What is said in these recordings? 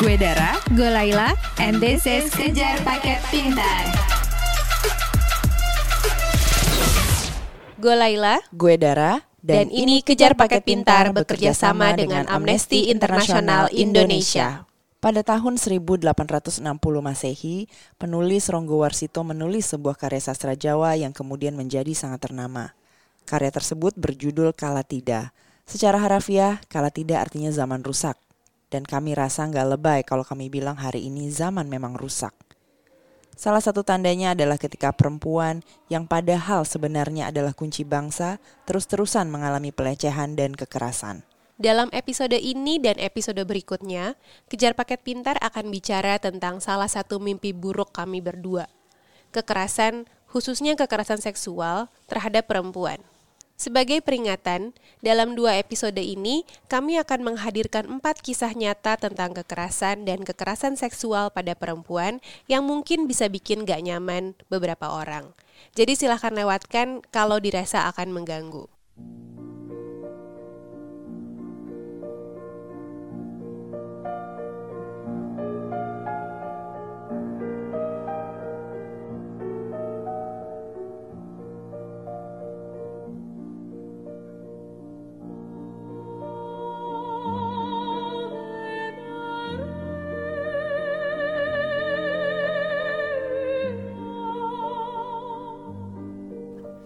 Gue Dara, gue Laila, and this is Kejar Paket Pintar. Gue Laila, Gue Dara, dan, ini Kejar Paket Pintar bekerja sama dengan Amnesty International Indonesia. Pada tahun 1860 Masehi, penulis Ronggo Warsito menulis sebuah karya sastra Jawa yang kemudian menjadi sangat ternama. Karya tersebut berjudul Kala Tidak. Secara harafiah, Kala Tidak artinya zaman rusak. Dan kami rasa nggak lebay kalau kami bilang hari ini zaman memang rusak. Salah satu tandanya adalah ketika perempuan yang padahal sebenarnya adalah kunci bangsa terus-terusan mengalami pelecehan dan kekerasan. Dalam episode ini dan episode berikutnya, Kejar Paket Pintar akan bicara tentang salah satu mimpi buruk kami berdua. Kekerasan, khususnya kekerasan seksual terhadap perempuan. Sebagai peringatan, dalam dua episode ini kami akan menghadirkan empat kisah nyata tentang kekerasan dan kekerasan seksual pada perempuan yang mungkin bisa bikin gak nyaman beberapa orang. Jadi silahkan lewatkan kalau dirasa akan mengganggu.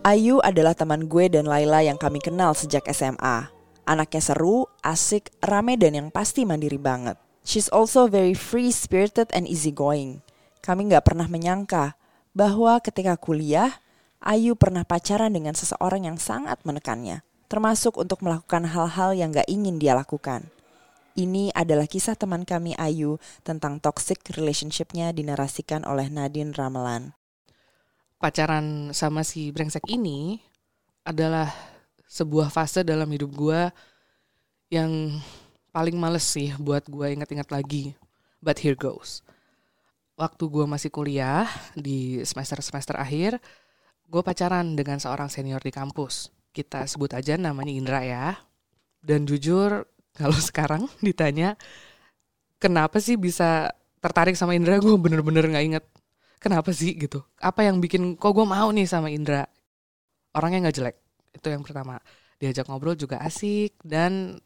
Ayu adalah teman gue dan Laila yang kami kenal sejak SMA. Anaknya seru, asik, rame dan yang pasti mandiri banget. She's also very free-spirited and easygoing. Kami nggak pernah menyangka bahwa ketika kuliah, Ayu pernah pacaran dengan seseorang yang sangat menekannya, termasuk untuk melakukan hal-hal yang gak ingin dia lakukan. Ini adalah kisah teman kami Ayu tentang toxic relationship-nya dinarasikan oleh Nadine Ramelan pacaran sama si brengsek ini adalah sebuah fase dalam hidup gue yang paling males sih buat gue inget-inget lagi. But here goes. Waktu gue masih kuliah di semester-semester akhir, gue pacaran dengan seorang senior di kampus. Kita sebut aja namanya Indra ya. Dan jujur, kalau sekarang ditanya, kenapa sih bisa tertarik sama Indra, gue bener-bener gak inget kenapa sih gitu? Apa yang bikin kok gue mau nih sama Indra? Orangnya nggak jelek. Itu yang pertama. Diajak ngobrol juga asik dan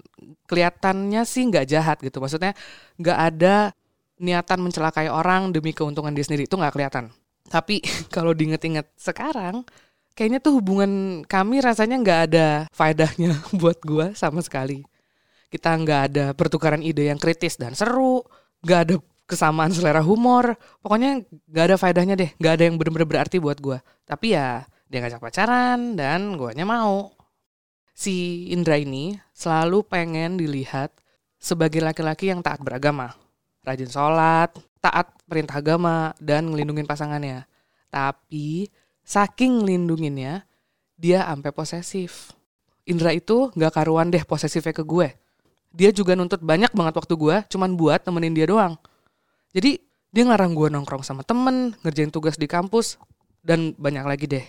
kelihatannya sih nggak jahat gitu. Maksudnya nggak ada niatan mencelakai orang demi keuntungan dia sendiri. Itu nggak kelihatan. Tapi kalau diinget-inget sekarang kayaknya tuh hubungan kami rasanya nggak ada faedahnya buat gue sama sekali. Kita nggak ada pertukaran ide yang kritis dan seru. Nggak ada kesamaan selera humor. Pokoknya gak ada faedahnya deh. Gak ada yang bener-bener berarti buat gue. Tapi ya dia ngajak pacaran dan guanya mau. Si Indra ini selalu pengen dilihat sebagai laki-laki yang taat beragama. Rajin sholat, taat perintah agama, dan ngelindungin pasangannya. Tapi saking ngelindunginnya, dia sampai posesif. Indra itu gak karuan deh posesifnya ke gue. Dia juga nuntut banyak banget waktu gue, cuman buat nemenin dia doang jadi dia ngelarang gue nongkrong sama temen, ngerjain tugas di kampus, dan banyak lagi deh.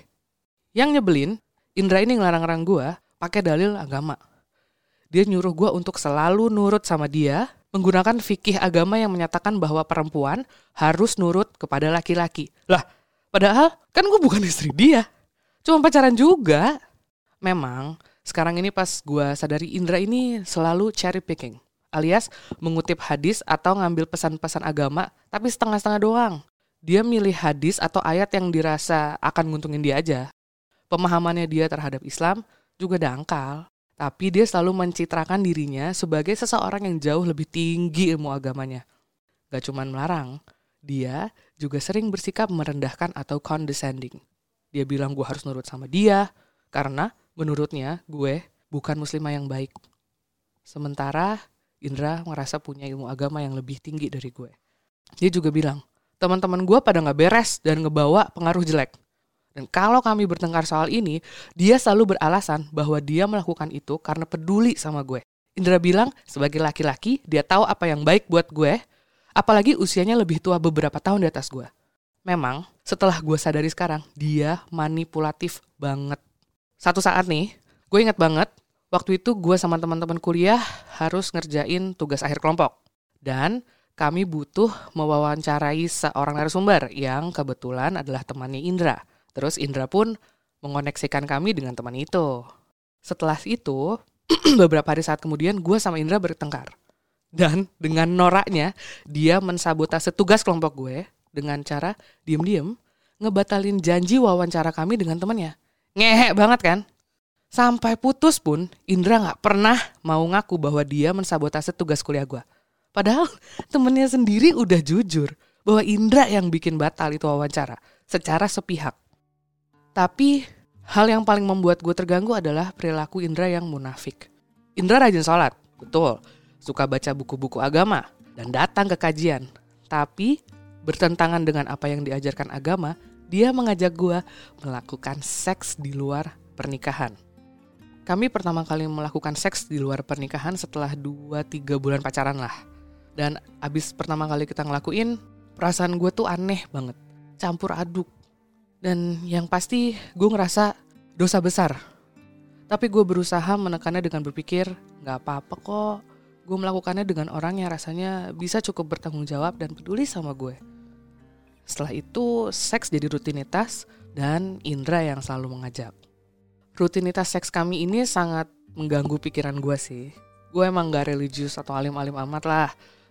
Yang nyebelin, Indra ini ngelarang-larang gue pakai dalil agama. Dia nyuruh gue untuk selalu nurut sama dia, menggunakan fikih agama yang menyatakan bahwa perempuan harus nurut kepada laki-laki. Lah, padahal kan gue bukan istri dia. Cuma pacaran juga. Memang, sekarang ini pas gue sadari Indra ini selalu cherry picking alias mengutip hadis atau ngambil pesan-pesan agama tapi setengah-setengah doang. Dia milih hadis atau ayat yang dirasa akan nguntungin dia aja. Pemahamannya dia terhadap Islam juga dangkal. Tapi dia selalu mencitrakan dirinya sebagai seseorang yang jauh lebih tinggi ilmu agamanya. Gak cuman melarang, dia juga sering bersikap merendahkan atau condescending. Dia bilang gue harus nurut sama dia, karena menurutnya gue bukan muslimah yang baik. Sementara Indra merasa punya ilmu agama yang lebih tinggi dari gue. Dia juga bilang, teman-teman gue pada nggak beres dan ngebawa pengaruh jelek. Dan kalau kami bertengkar soal ini, dia selalu beralasan bahwa dia melakukan itu karena peduli sama gue. Indra bilang, sebagai laki-laki, dia tahu apa yang baik buat gue, apalagi usianya lebih tua beberapa tahun di atas gue. Memang, setelah gue sadari sekarang, dia manipulatif banget. Satu saat nih, gue ingat banget Waktu itu gue sama teman-teman kuliah harus ngerjain tugas akhir kelompok. Dan kami butuh mewawancarai seorang narasumber yang kebetulan adalah temannya Indra. Terus Indra pun mengoneksikan kami dengan teman itu. Setelah itu, beberapa hari saat kemudian gue sama Indra bertengkar. Dan dengan noraknya, dia mensabotase tugas kelompok gue dengan cara diem-diem ngebatalin janji wawancara kami dengan temannya. Ngehe banget kan? Sampai putus pun, Indra nggak pernah mau ngaku bahwa dia mensabotase tugas kuliah gue. Padahal temennya sendiri udah jujur bahwa Indra yang bikin batal itu wawancara secara sepihak. Tapi hal yang paling membuat gue terganggu adalah perilaku Indra yang munafik. Indra rajin sholat, betul. Suka baca buku-buku agama dan datang ke kajian. Tapi bertentangan dengan apa yang diajarkan agama, dia mengajak gue melakukan seks di luar pernikahan. Kami pertama kali melakukan seks di luar pernikahan setelah 2-3 bulan pacaran lah. Dan abis pertama kali kita ngelakuin, perasaan gue tuh aneh banget. Campur aduk. Dan yang pasti gue ngerasa dosa besar. Tapi gue berusaha menekannya dengan berpikir, gak apa-apa kok. Gue melakukannya dengan orang yang rasanya bisa cukup bertanggung jawab dan peduli sama gue. Setelah itu, seks jadi rutinitas dan Indra yang selalu mengajak rutinitas seks kami ini sangat mengganggu pikiran gue sih. Gue emang gak religius atau alim-alim amat lah.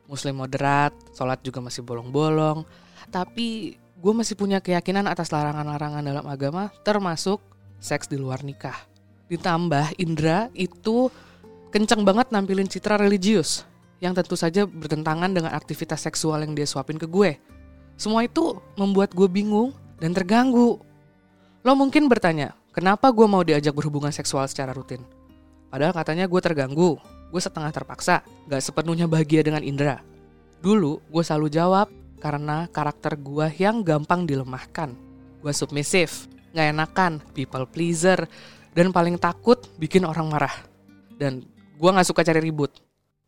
Muslim moderat, sholat juga masih bolong-bolong. Tapi gue masih punya keyakinan atas larangan-larangan dalam agama termasuk seks di luar nikah. Ditambah Indra itu kenceng banget nampilin citra religius yang tentu saja bertentangan dengan aktivitas seksual yang dia suapin ke gue. Semua itu membuat gue bingung dan terganggu. Lo mungkin bertanya, Kenapa gue mau diajak berhubungan seksual secara rutin? Padahal katanya gue terganggu, gue setengah terpaksa, gak sepenuhnya bahagia dengan Indra. Dulu gue selalu jawab karena karakter gue yang gampang dilemahkan. Gue submisif, gak enakan, people pleaser, dan paling takut bikin orang marah. Dan gue gak suka cari ribut.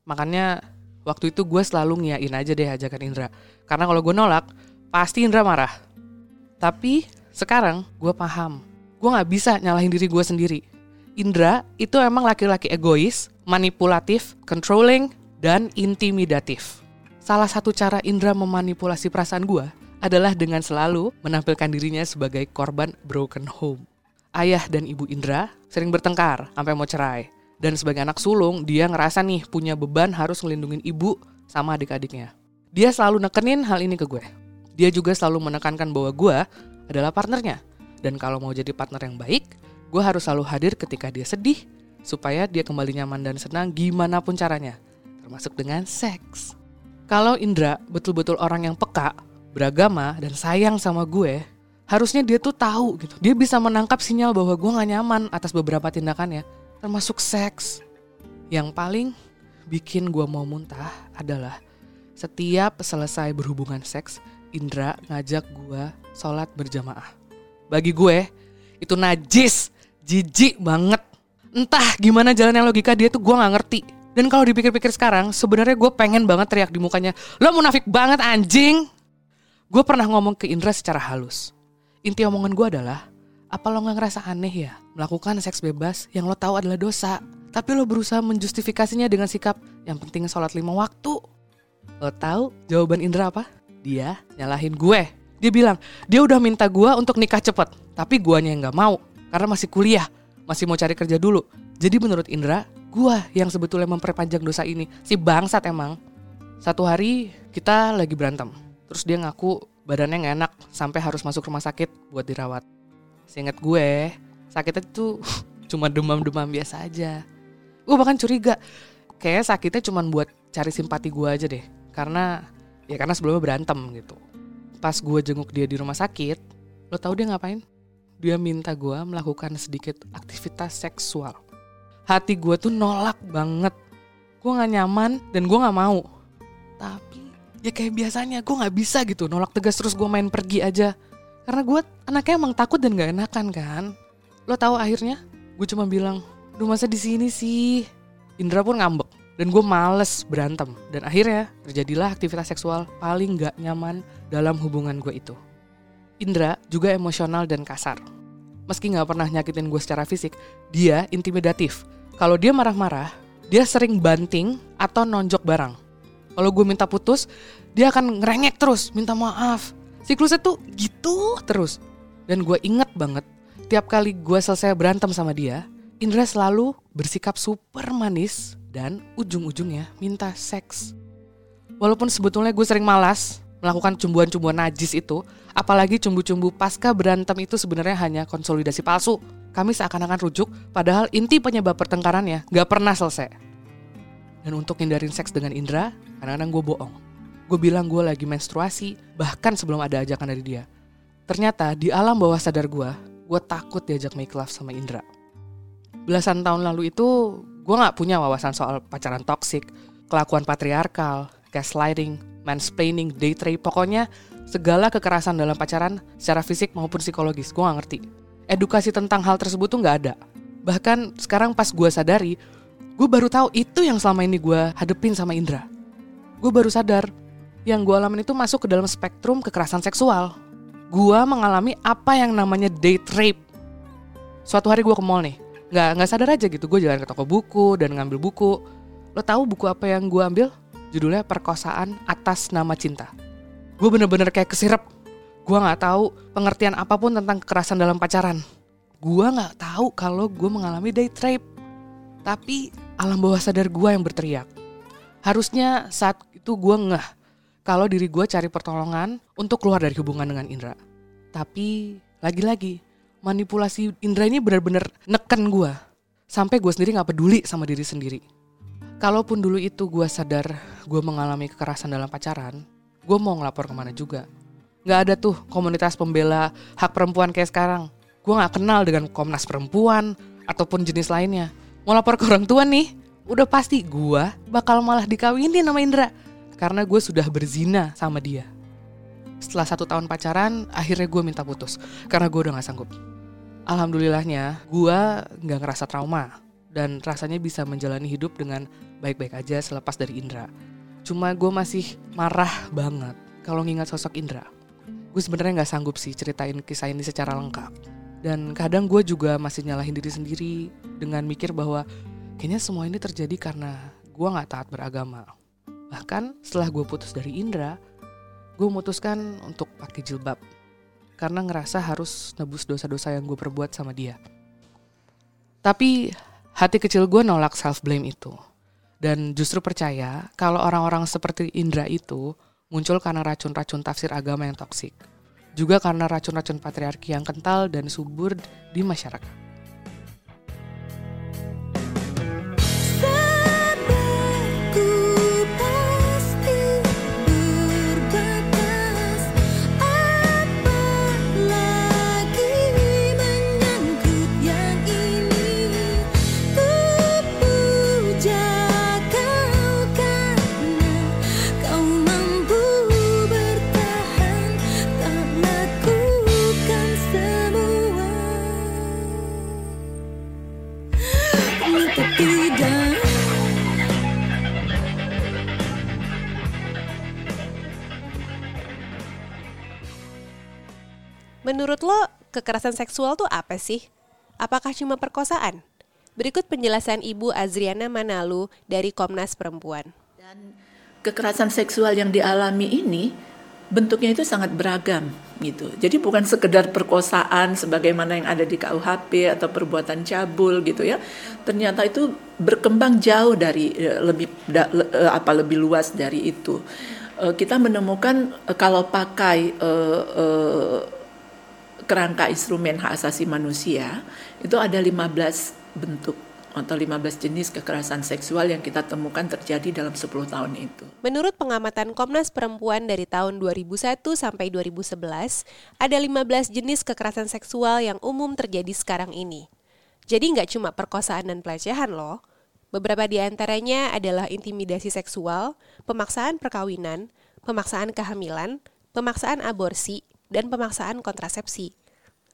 Makanya waktu itu gue selalu ngiyain aja deh ajakan Indra. Karena kalau gue nolak, pasti Indra marah. Tapi sekarang gue paham gue gak bisa nyalahin diri gue sendiri. Indra itu emang laki-laki egois, manipulatif, controlling, dan intimidatif. Salah satu cara Indra memanipulasi perasaan gue adalah dengan selalu menampilkan dirinya sebagai korban broken home. Ayah dan ibu Indra sering bertengkar sampai mau cerai. Dan sebagai anak sulung, dia ngerasa nih punya beban harus ngelindungin ibu sama adik-adiknya. Dia selalu nekenin hal ini ke gue. Dia juga selalu menekankan bahwa gue adalah partnernya dan kalau mau jadi partner yang baik, gue harus selalu hadir ketika dia sedih, supaya dia kembali nyaman dan senang gimana pun caranya, termasuk dengan seks. Kalau Indra betul-betul orang yang peka, beragama, dan sayang sama gue, harusnya dia tuh tahu gitu. Dia bisa menangkap sinyal bahwa gue gak nyaman atas beberapa tindakannya, termasuk seks. Yang paling bikin gue mau muntah adalah setiap selesai berhubungan seks, Indra ngajak gue sholat berjamaah bagi gue itu najis, jijik banget. Entah gimana jalan yang logika dia tuh gue nggak ngerti. Dan kalau dipikir-pikir sekarang, sebenarnya gue pengen banget teriak di mukanya, lo munafik banget anjing. Gue pernah ngomong ke Indra secara halus. Inti omongan gue adalah, apa lo gak ngerasa aneh ya melakukan seks bebas yang lo tahu adalah dosa, tapi lo berusaha menjustifikasinya dengan sikap yang penting sholat lima waktu. Lo tahu jawaban Indra apa? Dia nyalahin gue dia bilang, dia udah minta gue untuk nikah cepet. Tapi guanya yang gak mau. Karena masih kuliah. Masih mau cari kerja dulu. Jadi menurut Indra, gue yang sebetulnya memperpanjang dosa ini. Si bangsat emang. Satu hari kita lagi berantem. Terus dia ngaku badannya gak enak. Sampai harus masuk rumah sakit buat dirawat. Seingat gue, sakitnya tuh cuma demam-demam biasa aja. Gue bahkan curiga. Kayaknya sakitnya cuma buat cari simpati gue aja deh. Karena ya karena sebelumnya berantem gitu pas gue jenguk dia di rumah sakit, lo tau dia ngapain? Dia minta gue melakukan sedikit aktivitas seksual. Hati gue tuh nolak banget. Gue gak nyaman dan gue gak mau. Tapi ya kayak biasanya gue gak bisa gitu nolak tegas terus gue main pergi aja. Karena gue anaknya emang takut dan gak enakan kan. Lo tahu akhirnya gue cuma bilang, Duh masa di sini sih? Indra pun ngambek dan gue males berantem dan akhirnya terjadilah aktivitas seksual paling gak nyaman dalam hubungan gue itu. Indra juga emosional dan kasar. Meski gak pernah nyakitin gue secara fisik, dia intimidatif. Kalau dia marah-marah, dia sering banting atau nonjok barang. Kalau gue minta putus, dia akan ngerengek terus, minta maaf. Siklusnya tuh gitu terus. Dan gue inget banget, tiap kali gue selesai berantem sama dia, Indra selalu bersikap super manis dan ujung-ujungnya minta seks. Walaupun sebetulnya gue sering malas melakukan cumbuan-cumbuan najis itu, apalagi cumbu-cumbu pasca berantem itu sebenarnya hanya konsolidasi palsu. Kami seakan-akan rujuk, padahal inti penyebab pertengkarannya gak pernah selesai. Dan untuk hindarin seks dengan Indra, kadang-kadang gue bohong. Gue bilang gue lagi menstruasi, bahkan sebelum ada ajakan dari dia. Ternyata di alam bawah sadar gue, gue takut diajak make love sama Indra. Belasan tahun lalu itu, gue gak punya wawasan soal pacaran toksik, kelakuan patriarkal, gaslighting, mansplaining, date rape, pokoknya segala kekerasan dalam pacaran secara fisik maupun psikologis, gue gak ngerti. Edukasi tentang hal tersebut tuh gak ada. Bahkan sekarang pas gue sadari, gue baru tahu itu yang selama ini gue hadepin sama Indra. Gue baru sadar yang gue alamin itu masuk ke dalam spektrum kekerasan seksual. Gue mengalami apa yang namanya date rape. Suatu hari gue ke mall nih, nggak nggak sadar aja gitu. Gue jalan ke toko buku dan ngambil buku. Lo tahu buku apa yang gue ambil? Judulnya Perkosaan Atas Nama Cinta. Gue bener-bener kayak kesirep. Gue nggak tahu pengertian apa pun tentang kekerasan dalam pacaran. Gue nggak tahu kalau gue mengalami date rape. Tapi alam bawah sadar gue yang berteriak. Harusnya saat itu gue ngeh kalau diri gue cari pertolongan untuk keluar dari hubungan dengan Indra. Tapi lagi-lagi manipulasi Indra ini benar-benar neken gue. Sampai gue sendiri gak peduli sama diri sendiri. Kalaupun dulu itu gue sadar gue mengalami kekerasan dalam pacaran, gue mau ngelapor ke mana juga. Gak ada tuh komunitas pembela hak perempuan kayak sekarang. Gue gak kenal dengan Komnas Perempuan ataupun jenis lainnya. Mau lapor ke orang tua nih, udah pasti gue bakal malah dikawinin sama Indra karena gue sudah berzina sama dia. Setelah satu tahun pacaran, akhirnya gue minta putus karena gue udah gak sanggup. Alhamdulillahnya, gue gak ngerasa trauma dan rasanya bisa menjalani hidup dengan baik-baik aja selepas dari Indra. Cuma gue masih marah banget kalau ngingat sosok Indra. Gue sebenarnya gak sanggup sih ceritain kisah ini secara lengkap. Dan kadang gue juga masih nyalahin diri sendiri dengan mikir bahwa kayaknya semua ini terjadi karena gue gak taat beragama. Bahkan setelah gue putus dari Indra, gue memutuskan untuk pakai jilbab. Karena ngerasa harus nebus dosa-dosa yang gue perbuat sama dia. Tapi hati kecil gue nolak self-blame itu. Dan justru percaya kalau orang-orang seperti Indra itu muncul karena racun-racun tafsir agama yang toksik. Juga karena racun-racun patriarki yang kental dan subur di masyarakat. Kekerasan seksual tuh apa sih? Apakah cuma perkosaan? Berikut penjelasan Ibu Azriana Manalu dari Komnas Perempuan. Dan kekerasan seksual yang dialami ini bentuknya itu sangat beragam gitu. Jadi bukan sekedar perkosaan sebagaimana yang ada di KUHP atau perbuatan cabul gitu ya. Ternyata itu berkembang jauh dari eh, lebih da, eh, apa lebih luas dari itu. Eh, kita menemukan kalau pakai kerangka instrumen hak asasi manusia itu ada 15 bentuk atau 15 jenis kekerasan seksual yang kita temukan terjadi dalam 10 tahun itu. Menurut pengamatan Komnas Perempuan dari tahun 2001 sampai 2011, ada 15 jenis kekerasan seksual yang umum terjadi sekarang ini. Jadi nggak cuma perkosaan dan pelecehan loh. Beberapa di antaranya adalah intimidasi seksual, pemaksaan perkawinan, pemaksaan kehamilan, pemaksaan aborsi, dan pemaksaan kontrasepsi.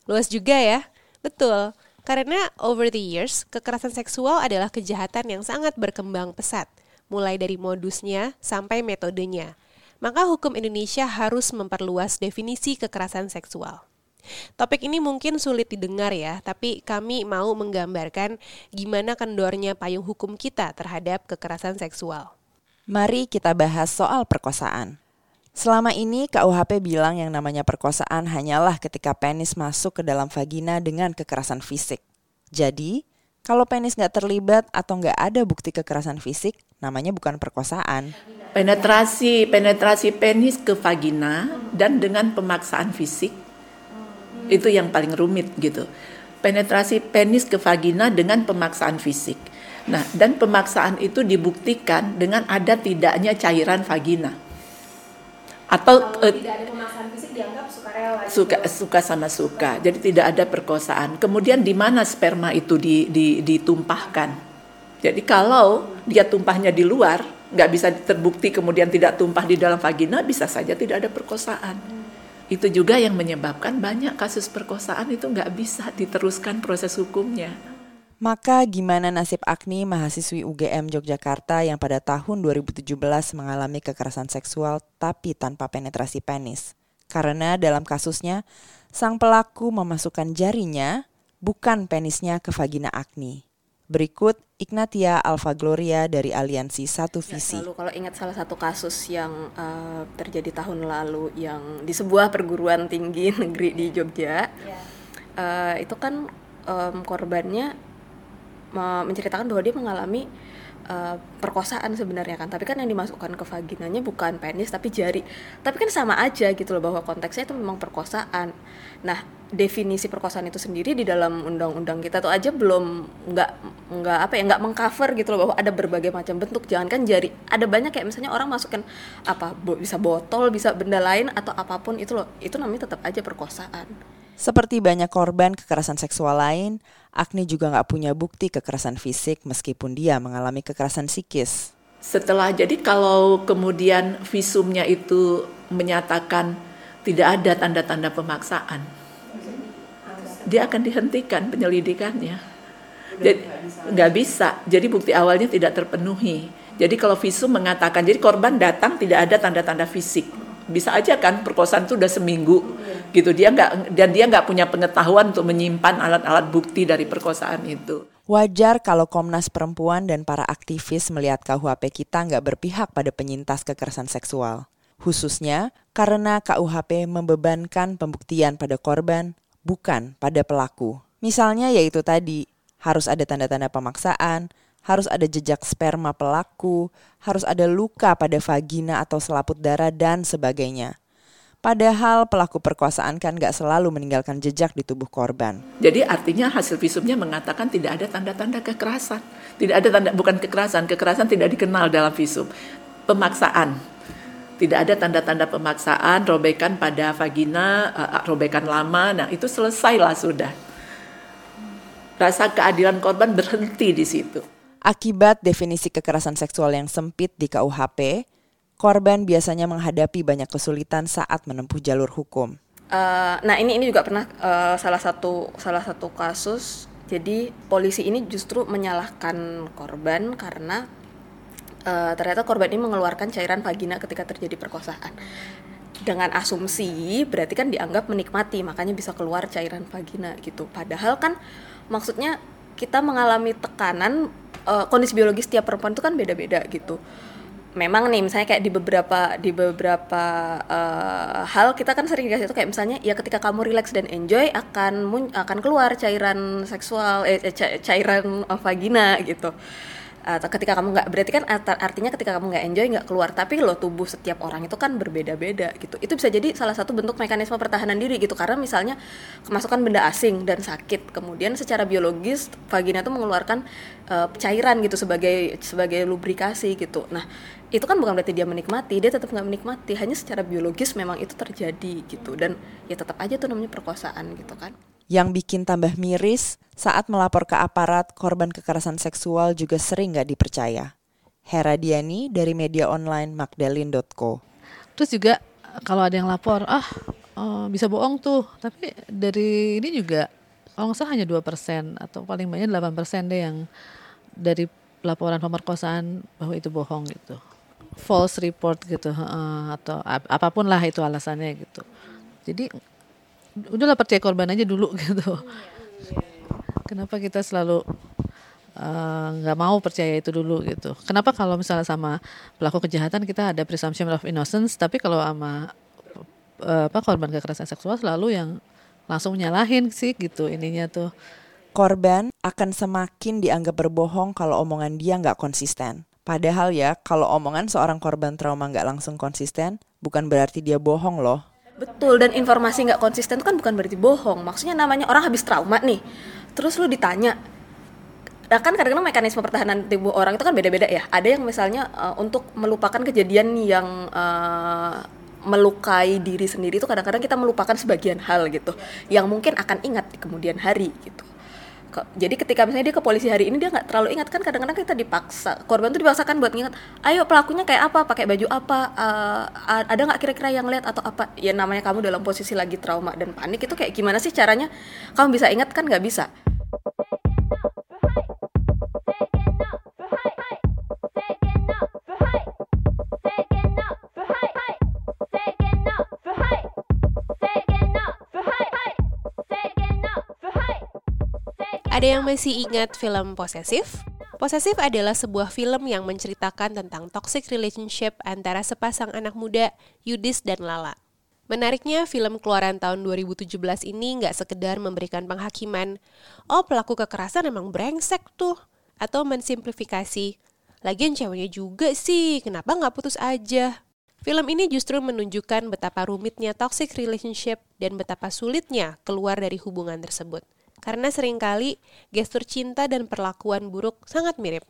Luas juga ya? Betul. Karena over the years, kekerasan seksual adalah kejahatan yang sangat berkembang pesat, mulai dari modusnya sampai metodenya. Maka hukum Indonesia harus memperluas definisi kekerasan seksual. Topik ini mungkin sulit didengar ya, tapi kami mau menggambarkan gimana kendornya payung hukum kita terhadap kekerasan seksual. Mari kita bahas soal perkosaan. Selama ini KUHP bilang yang namanya perkosaan hanyalah ketika penis masuk ke dalam vagina dengan kekerasan fisik. Jadi, kalau penis nggak terlibat atau nggak ada bukti kekerasan fisik, namanya bukan perkosaan. Penetrasi penetrasi penis ke vagina dan dengan pemaksaan fisik itu yang paling rumit gitu. Penetrasi penis ke vagina dengan pemaksaan fisik. Nah, dan pemaksaan itu dibuktikan dengan ada tidaknya cairan vagina. Atau Kalau eh, tidak ada pemaksaan fisik dianggap sukarela. suka suka sama suka. Jadi tidak ada perkosaan. Kemudian di mana sperma itu di, di, ditumpahkan? Jadi kalau dia tumpahnya di luar, nggak bisa terbukti kemudian tidak tumpah di dalam vagina, bisa saja tidak ada perkosaan. Itu juga yang menyebabkan banyak kasus perkosaan itu nggak bisa diteruskan proses hukumnya. Maka gimana nasib Agni, mahasiswi UGM Yogyakarta yang pada tahun 2017 mengalami kekerasan seksual tapi tanpa penetrasi penis? Karena dalam kasusnya, sang pelaku memasukkan jarinya, bukan penisnya ke vagina Agni. Berikut Ignatia Alfa Gloria dari Aliansi Satu Nggak Visi. selalu kalau ingat salah satu kasus yang eh, terjadi tahun lalu yang di sebuah perguruan tinggi negeri di Jogja eh, itu kan em, korbannya menceritakan bahwa dia mengalami eh, perkosaan sebenarnya kan. Tapi kan yang dimasukkan ke vaginanya bukan penis tapi jari. Tapi kan sama aja gitu loh bahwa konteksnya itu memang perkosaan. Nah definisi perkosaan itu sendiri di dalam undang-undang kita tuh aja belum nggak nggak apa ya nggak mengcover gitu loh bahwa ada berbagai macam bentuk. Jangankan jari ada banyak kayak misalnya orang masukkan apa bisa botol bisa benda lain atau apa pun itu loh. Itu namanya tetap aja perkosaan. Seperti banyak korban kekerasan seksual lain, Agni juga nggak punya bukti kekerasan fisik meskipun dia mengalami kekerasan psikis. Setelah jadi kalau kemudian visumnya itu menyatakan tidak ada tanda-tanda pemaksaan, dia akan dihentikan penyelidikannya. Jadi nggak bisa. Jadi bukti awalnya tidak terpenuhi. Jadi kalau visum mengatakan, jadi korban datang tidak ada tanda-tanda fisik, bisa aja kan perkosaan itu udah seminggu gitu dia nggak dan dia nggak punya pengetahuan untuk menyimpan alat-alat bukti dari perkosaan itu. Wajar kalau Komnas Perempuan dan para aktivis melihat KUHP kita nggak berpihak pada penyintas kekerasan seksual. Khususnya karena KUHP membebankan pembuktian pada korban, bukan pada pelaku. Misalnya yaitu tadi, harus ada tanda-tanda pemaksaan, harus ada jejak sperma pelaku, harus ada luka pada vagina atau selaput darah, dan sebagainya. Padahal pelaku perkosaan kan nggak selalu meninggalkan jejak di tubuh korban. Jadi artinya hasil visumnya mengatakan tidak ada tanda-tanda kekerasan. Tidak ada tanda bukan kekerasan, kekerasan tidak dikenal dalam visum. Pemaksaan. Tidak ada tanda-tanda pemaksaan, robekan pada vagina, eh, robekan lama. Nah, itu selesailah sudah. Rasa keadilan korban berhenti di situ. Akibat definisi kekerasan seksual yang sempit di KUHP, korban biasanya menghadapi banyak kesulitan saat menempuh jalur hukum. Eh, nah ini ini juga pernah eh, salah satu salah satu kasus. Jadi polisi ini justru menyalahkan korban karena eh, ternyata korban ini mengeluarkan cairan vagina ketika terjadi perkosaan. Dengan asumsi berarti kan dianggap menikmati makanya bisa keluar cairan vagina gitu. Padahal kan maksudnya kita mengalami tekanan eh, kondisi biologis tiap perempuan itu kan beda-beda gitu. Memang nih misalnya kayak di beberapa di beberapa eh, hal kita kan sering dikasih itu kayak misalnya ya ketika kamu relax dan enjoy akan akan keluar cairan seksual eh, ca- cairan vagina gitu atau ketika kamu nggak berarti kan art- artinya ketika kamu nggak enjoy nggak keluar. Tapi lo tubuh setiap orang itu kan berbeda-beda gitu. Itu bisa jadi salah satu bentuk mekanisme pertahanan diri gitu. Karena misalnya kemasukan benda asing dan sakit. Kemudian secara biologis vagina itu mengeluarkan eh, cairan gitu sebagai sebagai lubrikasi gitu. Nah itu kan bukan berarti dia menikmati. Dia tetap nggak menikmati. Hanya secara biologis memang itu terjadi gitu. Dan ya tetap aja tuh namanya perkosaan gitu kan Yang bikin tambah miris saat melapor ke aparat korban kekerasan seksual juga sering nggak dipercaya. Hera Diani dari media online magdalene.co. Terus juga kalau ada yang lapor, ah eh, bisa bohong tuh. Tapi dari ini juga kalau nggak salah hanya 2% atau paling banyak 8% deh yang dari laporan pemerkosaan bahwa itu bohong gitu. False report gitu heeh, atau ap- apa pun lah itu alasannya gitu. Jadi udahlah percaya korban aja dulu gitu. Kenapa kita selalu eh, nggak mau percaya itu dulu gitu. Kenapa kalau misalnya sama pelaku kejahatan kita ada presumption of innocence, tapi kalau sama eh, apa korban kekerasan seksual selalu yang langsung nyalahin sih gitu ininya tuh. Korban akan semakin dianggap berbohong kalau omongan dia nggak konsisten. Padahal ya, kalau omongan seorang korban trauma nggak langsung konsisten, bukan berarti dia bohong loh. Betul dan informasi nggak konsisten kan bukan berarti bohong. Maksudnya namanya orang habis trauma nih. Terus lu ditanya Nah, kan kadang-kadang mekanisme pertahanan tubuh orang itu kan beda-beda ya. Ada yang misalnya uh, untuk melupakan kejadian yang uh, melukai diri sendiri itu kadang-kadang kita melupakan sebagian hal gitu yang mungkin akan ingat di kemudian hari gitu. Jadi ketika misalnya dia ke polisi hari ini dia nggak terlalu ingat. Kan kadang-kadang kita dipaksa. Korban tuh dipaksakan buat nginget ayo pelakunya kayak apa? Pakai baju apa? Uh, ada nggak kira-kira yang lihat atau apa? Ya namanya kamu dalam posisi lagi trauma dan panik itu kayak gimana sih caranya? Kamu bisa ingat kan? Nggak bisa Ada yang masih ingat film Posesif? Posesif adalah sebuah film yang menceritakan tentang toxic relationship antara sepasang anak muda, Yudis dan Lala. Menariknya, film keluaran tahun 2017 ini nggak sekedar memberikan penghakiman, oh pelaku kekerasan emang brengsek tuh, atau mensimplifikasi, lagian ceweknya juga sih, kenapa nggak putus aja? Film ini justru menunjukkan betapa rumitnya toxic relationship dan betapa sulitnya keluar dari hubungan tersebut. Karena sering kali gestur cinta dan perlakuan buruk sangat mirip.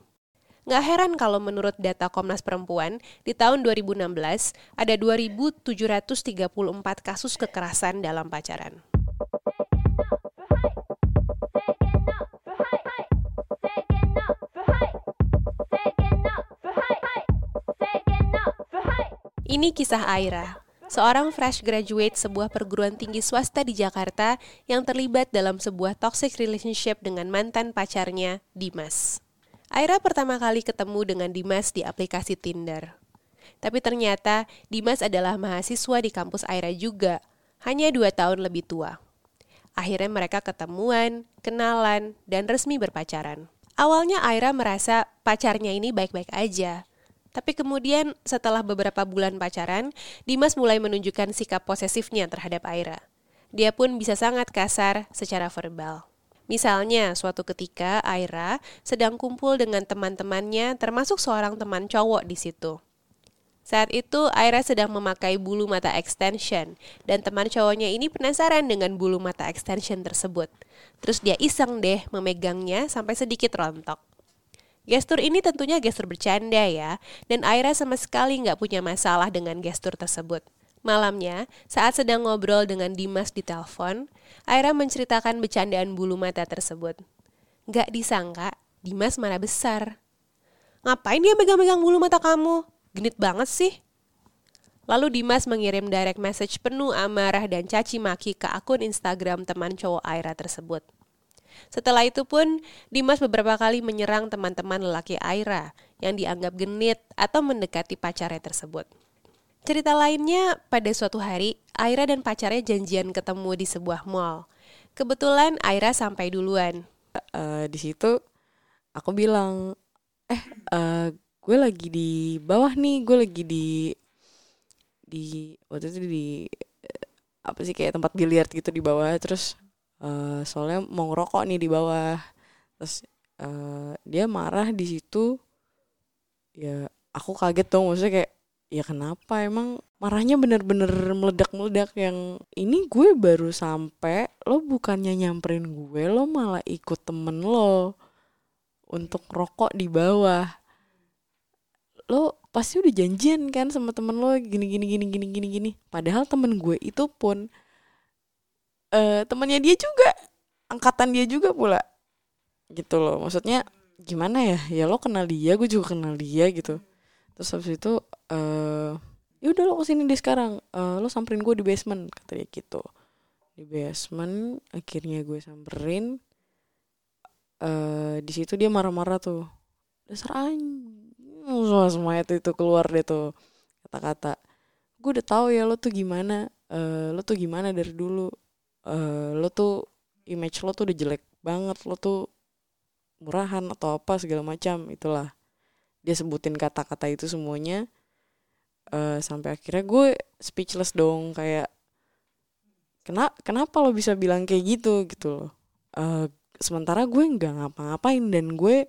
Nggak heran kalau menurut data Komnas Perempuan, di tahun 2016 ada 2.734 kasus kekerasan dalam pacaran. Ini kisah Aira, seorang fresh graduate sebuah perguruan tinggi swasta di Jakarta yang terlibat dalam sebuah toxic relationship dengan mantan pacarnya, Dimas. Aira pertama kali ketemu dengan Dimas di aplikasi Tinder. Tapi ternyata Dimas adalah mahasiswa di kampus Aira juga, hanya dua tahun lebih tua. Akhirnya mereka ketemuan, kenalan, dan resmi berpacaran. Awalnya Aira merasa pacarnya ini baik-baik aja. Tapi kemudian setelah beberapa bulan pacaran, Dimas mulai menunjukkan sikap posesifnya terhadap Aira. Dia pun bisa sangat kasar secara verbal. Misalnya, suatu ketika Aira sedang kumpul dengan teman-temannya termasuk seorang teman cowok di situ. Saat itu Aira sedang memakai bulu mata extension dan teman cowoknya ini penasaran dengan bulu mata extension tersebut. Terus dia iseng deh memegangnya sampai sedikit rontok. Gestur ini tentunya gestur bercanda ya, dan Aira sama sekali nggak punya masalah dengan gestur tersebut. Malamnya, saat sedang ngobrol dengan Dimas di telepon, Aira menceritakan bercandaan bulu mata tersebut. Nggak disangka, Dimas marah besar. Ngapain dia megang-megang bulu mata kamu? Genit banget sih. Lalu Dimas mengirim direct message penuh amarah dan caci maki ke akun Instagram teman cowok Aira tersebut. Setelah itu pun, Dimas beberapa kali menyerang teman-teman lelaki Aira yang dianggap genit atau mendekati pacarnya tersebut. Cerita lainnya, pada suatu hari, Aira dan pacarnya janjian ketemu di sebuah mall. Kebetulan Aira sampai duluan. Eh, di situ aku bilang eh eh, gue lagi di bawah nih gue lagi di di waktu itu di eh, apa sih kayak tempat biliar gitu di bawah terus eh, soalnya mau ngerokok nih di bawah. Terus eh, dia marah di situ. Ya aku kaget dong maksudnya kayak ya kenapa emang marahnya bener-bener meledak-meledak yang ini gue baru sampai lo bukannya nyamperin gue lo malah ikut temen lo untuk rokok di bawah. Lo pasti udah janjian kan sama temen lo gini gini gini gini gini gini. Padahal temen gue itu pun eh temennya dia juga angkatan dia juga pula. Gitu loh maksudnya gimana ya? Ya lo kenal dia gue juga kenal dia gitu. Terus habis itu eh ya udah lo ke sini deh sekarang. Eh, lo samperin gue di basement kata dia gitu. Di basement akhirnya gue samperin. Eh di situ dia marah-marah tuh. Dasar anjing semua semua itu itu keluar deh tuh kata-kata. Gue udah tahu ya lo tuh gimana. Eh lo tuh gimana dari dulu eh lo tuh image lo tuh udah jelek banget lo tuh murahan atau apa segala macam itulah. Dia sebutin kata-kata itu semuanya Eh sampai akhirnya gue speechless dong kayak kena kenapa lo bisa bilang kayak gitu? Gitu loh. Eh sementara gue nggak ngapa-ngapain dan gue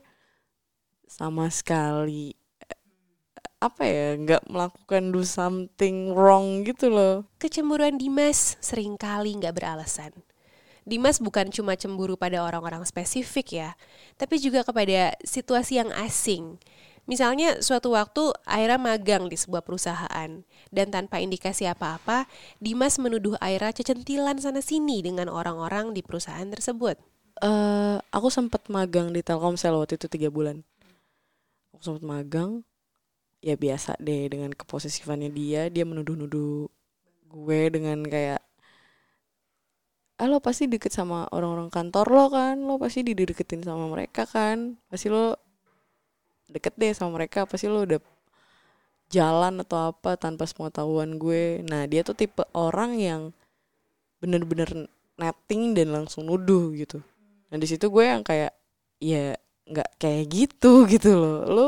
sama sekali apa ya nggak melakukan do something wrong gitu loh Kecemburuan Dimas sering kali nggak beralasan. Dimas bukan cuma cemburu pada orang-orang spesifik ya, tapi juga kepada situasi yang asing. Misalnya suatu waktu Aira magang di sebuah perusahaan dan tanpa indikasi apa-apa, Dimas menuduh Aira cecentilan sana-sini dengan orang-orang di perusahaan tersebut. eh aku sempat magang di Telkomsel waktu itu tiga bulan. Aku sempat magang, ya biasa deh dengan keposisifannya dia, dia menuduh-nuduh gue dengan kayak, ah lo pasti deket sama orang-orang kantor lo kan, lo pasti dideketin sama mereka kan, pasti lo deket deh sama mereka, pasti lo udah jalan atau apa tanpa sepengetahuan gue. Nah dia tuh tipe orang yang bener-bener netting dan langsung nuduh gitu. Nah di situ gue yang kayak ya nggak kayak gitu gitu loh. Lo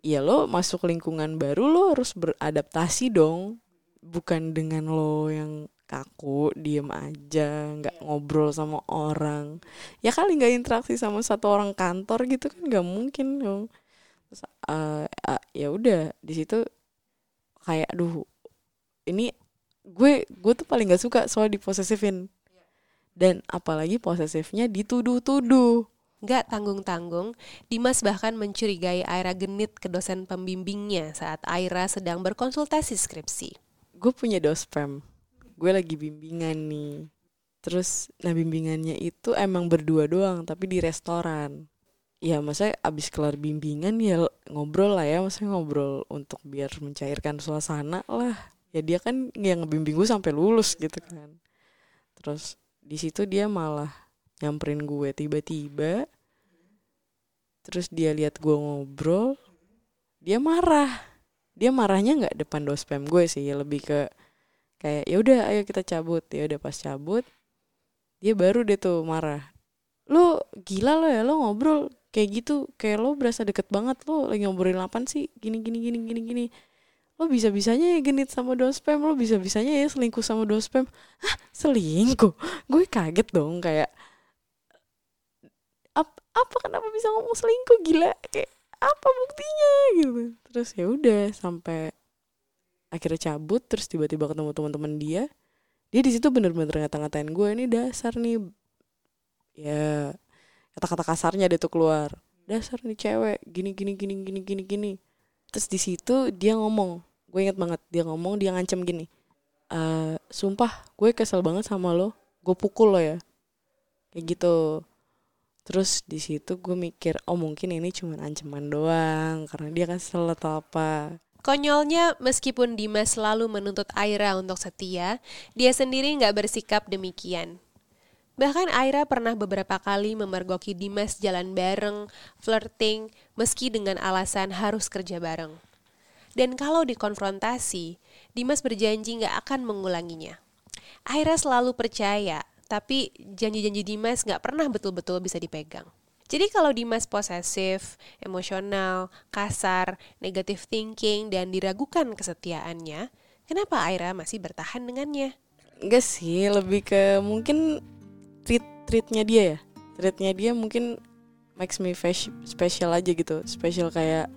ya lo masuk lingkungan baru lo harus beradaptasi dong. Bukan dengan lo yang kaku, diem aja, nggak ngobrol sama orang. Ya kali nggak interaksi sama satu orang kantor gitu kan nggak mungkin dong. Terus eh, eh, ya udah di situ kayak aduh ini gue gue tuh paling gak suka soal diposesifin dan apalagi posesifnya dituduh-tuduh Gak tanggung-tanggung, Dimas bahkan mencurigai Aira genit ke dosen pembimbingnya saat Aira sedang berkonsultasi skripsi. gue punya dospem gue lagi bimbingan nih. Terus nah bimbingannya itu emang berdua doang tapi di restoran. Ya maksudnya abis kelar bimbingan ya ngobrol lah ya. Maksudnya ngobrol untuk biar mencairkan suasana lah. Ya dia kan yang ngebimbing gue sampai lulus gitu kan. Terus di situ dia malah nyamperin gue tiba-tiba. Terus dia lihat gue ngobrol dia marah. Dia marahnya nggak depan dospem gue sih lebih ke kayak ya udah ayo kita cabut. Ya udah pas cabut dia baru deh tuh marah. Lo gila lo ya lo ngobrol kayak gitu kayak lo berasa deket banget lo lagi ngobrolin apaan sih? Gini gini gini gini gini. Lo bisa bisanya ya genit sama dospem lo bisa bisanya ya selingkuh sama dospem hah selingkuh? Gue kaget dong kayak apa apa kenapa bisa ngomong selingkuh? Gila kayak apa buktinya? Gitu. Terus ya udah sampai akhirnya cabut terus tiba-tiba ketemu teman-teman dia. Dia di situ bener-bener ngata-ngatain gue ini dasar nih. Ya kata-kata kasarnya dia tuh keluar dasar nih cewek gini gini gini gini gini gini. Terus di situ dia ngomong gue inget banget dia ngomong dia ngancem gini eh sumpah gue kesel banget sama lo gue pukul lo ya. Kayak gitu terus di situ gue mikir oh mungkin ini cuma ancaman doang karena dia kan kesel atau apa Konyolnya, meskipun Dimas selalu menuntut Aira untuk setia, dia sendiri nggak bersikap demikian. Bahkan Aira pernah beberapa kali memergoki Dimas jalan bareng, flirting, meski dengan alasan harus kerja bareng. Dan kalau dikonfrontasi, Dimas berjanji nggak akan mengulanginya. Aira selalu percaya, tapi janji-janji Dimas nggak pernah betul-betul bisa dipegang. Jadi kalau Dimas posesif, emosional, kasar, negative thinking, dan diragukan kesetiaannya, kenapa Aira masih bertahan dengannya? Enggak sih, lebih ke mungkin treat treatnya dia ya. Treatnya dia mungkin makes me special aja gitu. Special kayak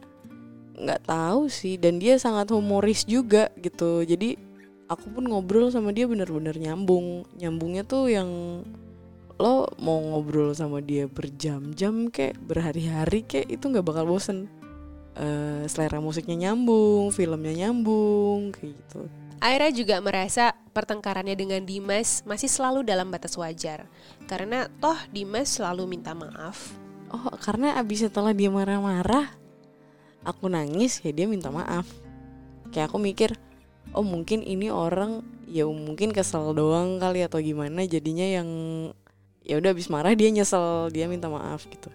nggak tahu sih. Dan dia sangat humoris juga gitu. Jadi aku pun ngobrol sama dia bener-bener nyambung. Nyambungnya tuh yang lo mau ngobrol sama dia berjam-jam kek berhari-hari kek itu nggak bakal bosen Eh, selera musiknya nyambung filmnya nyambung kayak gitu Aira juga merasa pertengkarannya dengan Dimas masih selalu dalam batas wajar. Karena toh Dimas selalu minta maaf. oh karena abis setelah dia marah-marah aku nangis ya dia minta maaf kayak aku mikir oh mungkin ini orang ya mungkin kesel doang kali atau gimana jadinya yang ya udah abis marah dia nyesel dia minta maaf gitu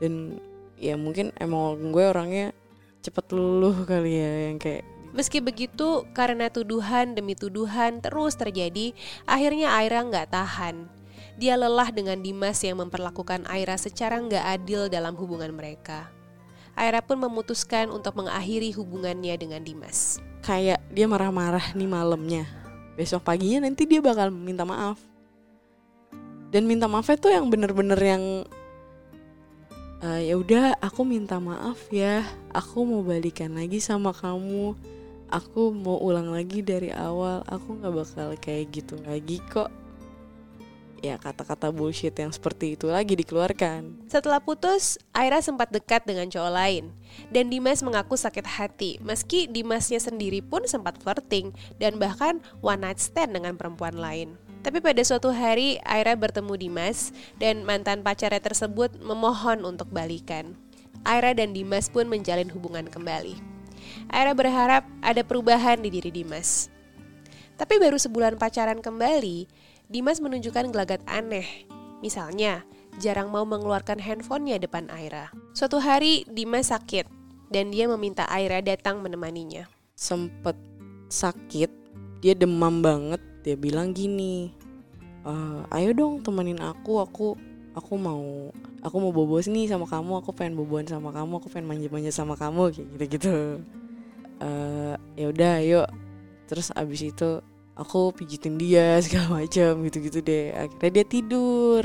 dan ya mungkin emang gue orangnya cepet luluh kali ya yang kayak Meski begitu, karena tuduhan demi tuduhan terus terjadi, akhirnya Aira nggak tahan. Dia lelah dengan Dimas yang memperlakukan Aira secara nggak adil dalam hubungan mereka. Aira pun memutuskan untuk mengakhiri hubungannya dengan Dimas. Kayak dia marah-marah nih malamnya. Besok paginya nanti dia bakal minta maaf. Dan minta maafnya tuh yang bener-bener yang "Eh, ya udah aku minta maaf ya. Aku mau balikan lagi sama kamu. Aku mau ulang lagi dari awal. Aku nggak bakal kayak gitu lagi kok ya kata-kata bullshit yang seperti itu lagi dikeluarkan Setelah putus, Aira sempat dekat dengan cowok lain. Dan Dimas mengaku sakit hati, meski Dimasnya sendiri pun sempat flirting dan bahkan one night stand dengan perempuan lain. Tapi pada suatu hari, Aira bertemu Dimas dan mantan pacarnya tersebut memohon untuk balikan. Aira dan Dimas pun menjalin hubungan kembali. Aira berharap ada perubahan di diri Dimas. Tapi baru sebulan pacaran kembali, Dimas menunjukkan gelagat aneh. Misalnya, jarang mau mengeluarkan handphonenya depan Aira. Suatu hari, Dimas sakit dan dia meminta Aira datang menemaninya. sempet sakit dia demam banget dia bilang gini "Eh, ayo dong temenin aku aku aku mau aku mau bobo nih sama kamu aku pengen boboan sama kamu aku pengen manja-manja sama kamu kayak gitu gitu eh ya udah yuk terus abis itu aku pijitin dia segala macam gitu gitu deh. Akhirnya dia tidur.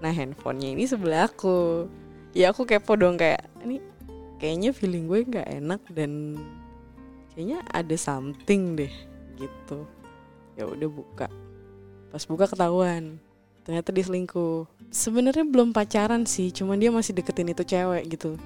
Nah handphonenya ini sebelah aku. Ya aku kepo dong kayak ini kayaknya feeling gue nggak enak dan kayaknya ada something deh gitu. Ya udah buka. Pas buka ketahuan ternyata dia selingkuh. Sebenarnya belum pacaran sih cuman dia masih deketin itu cewek gitu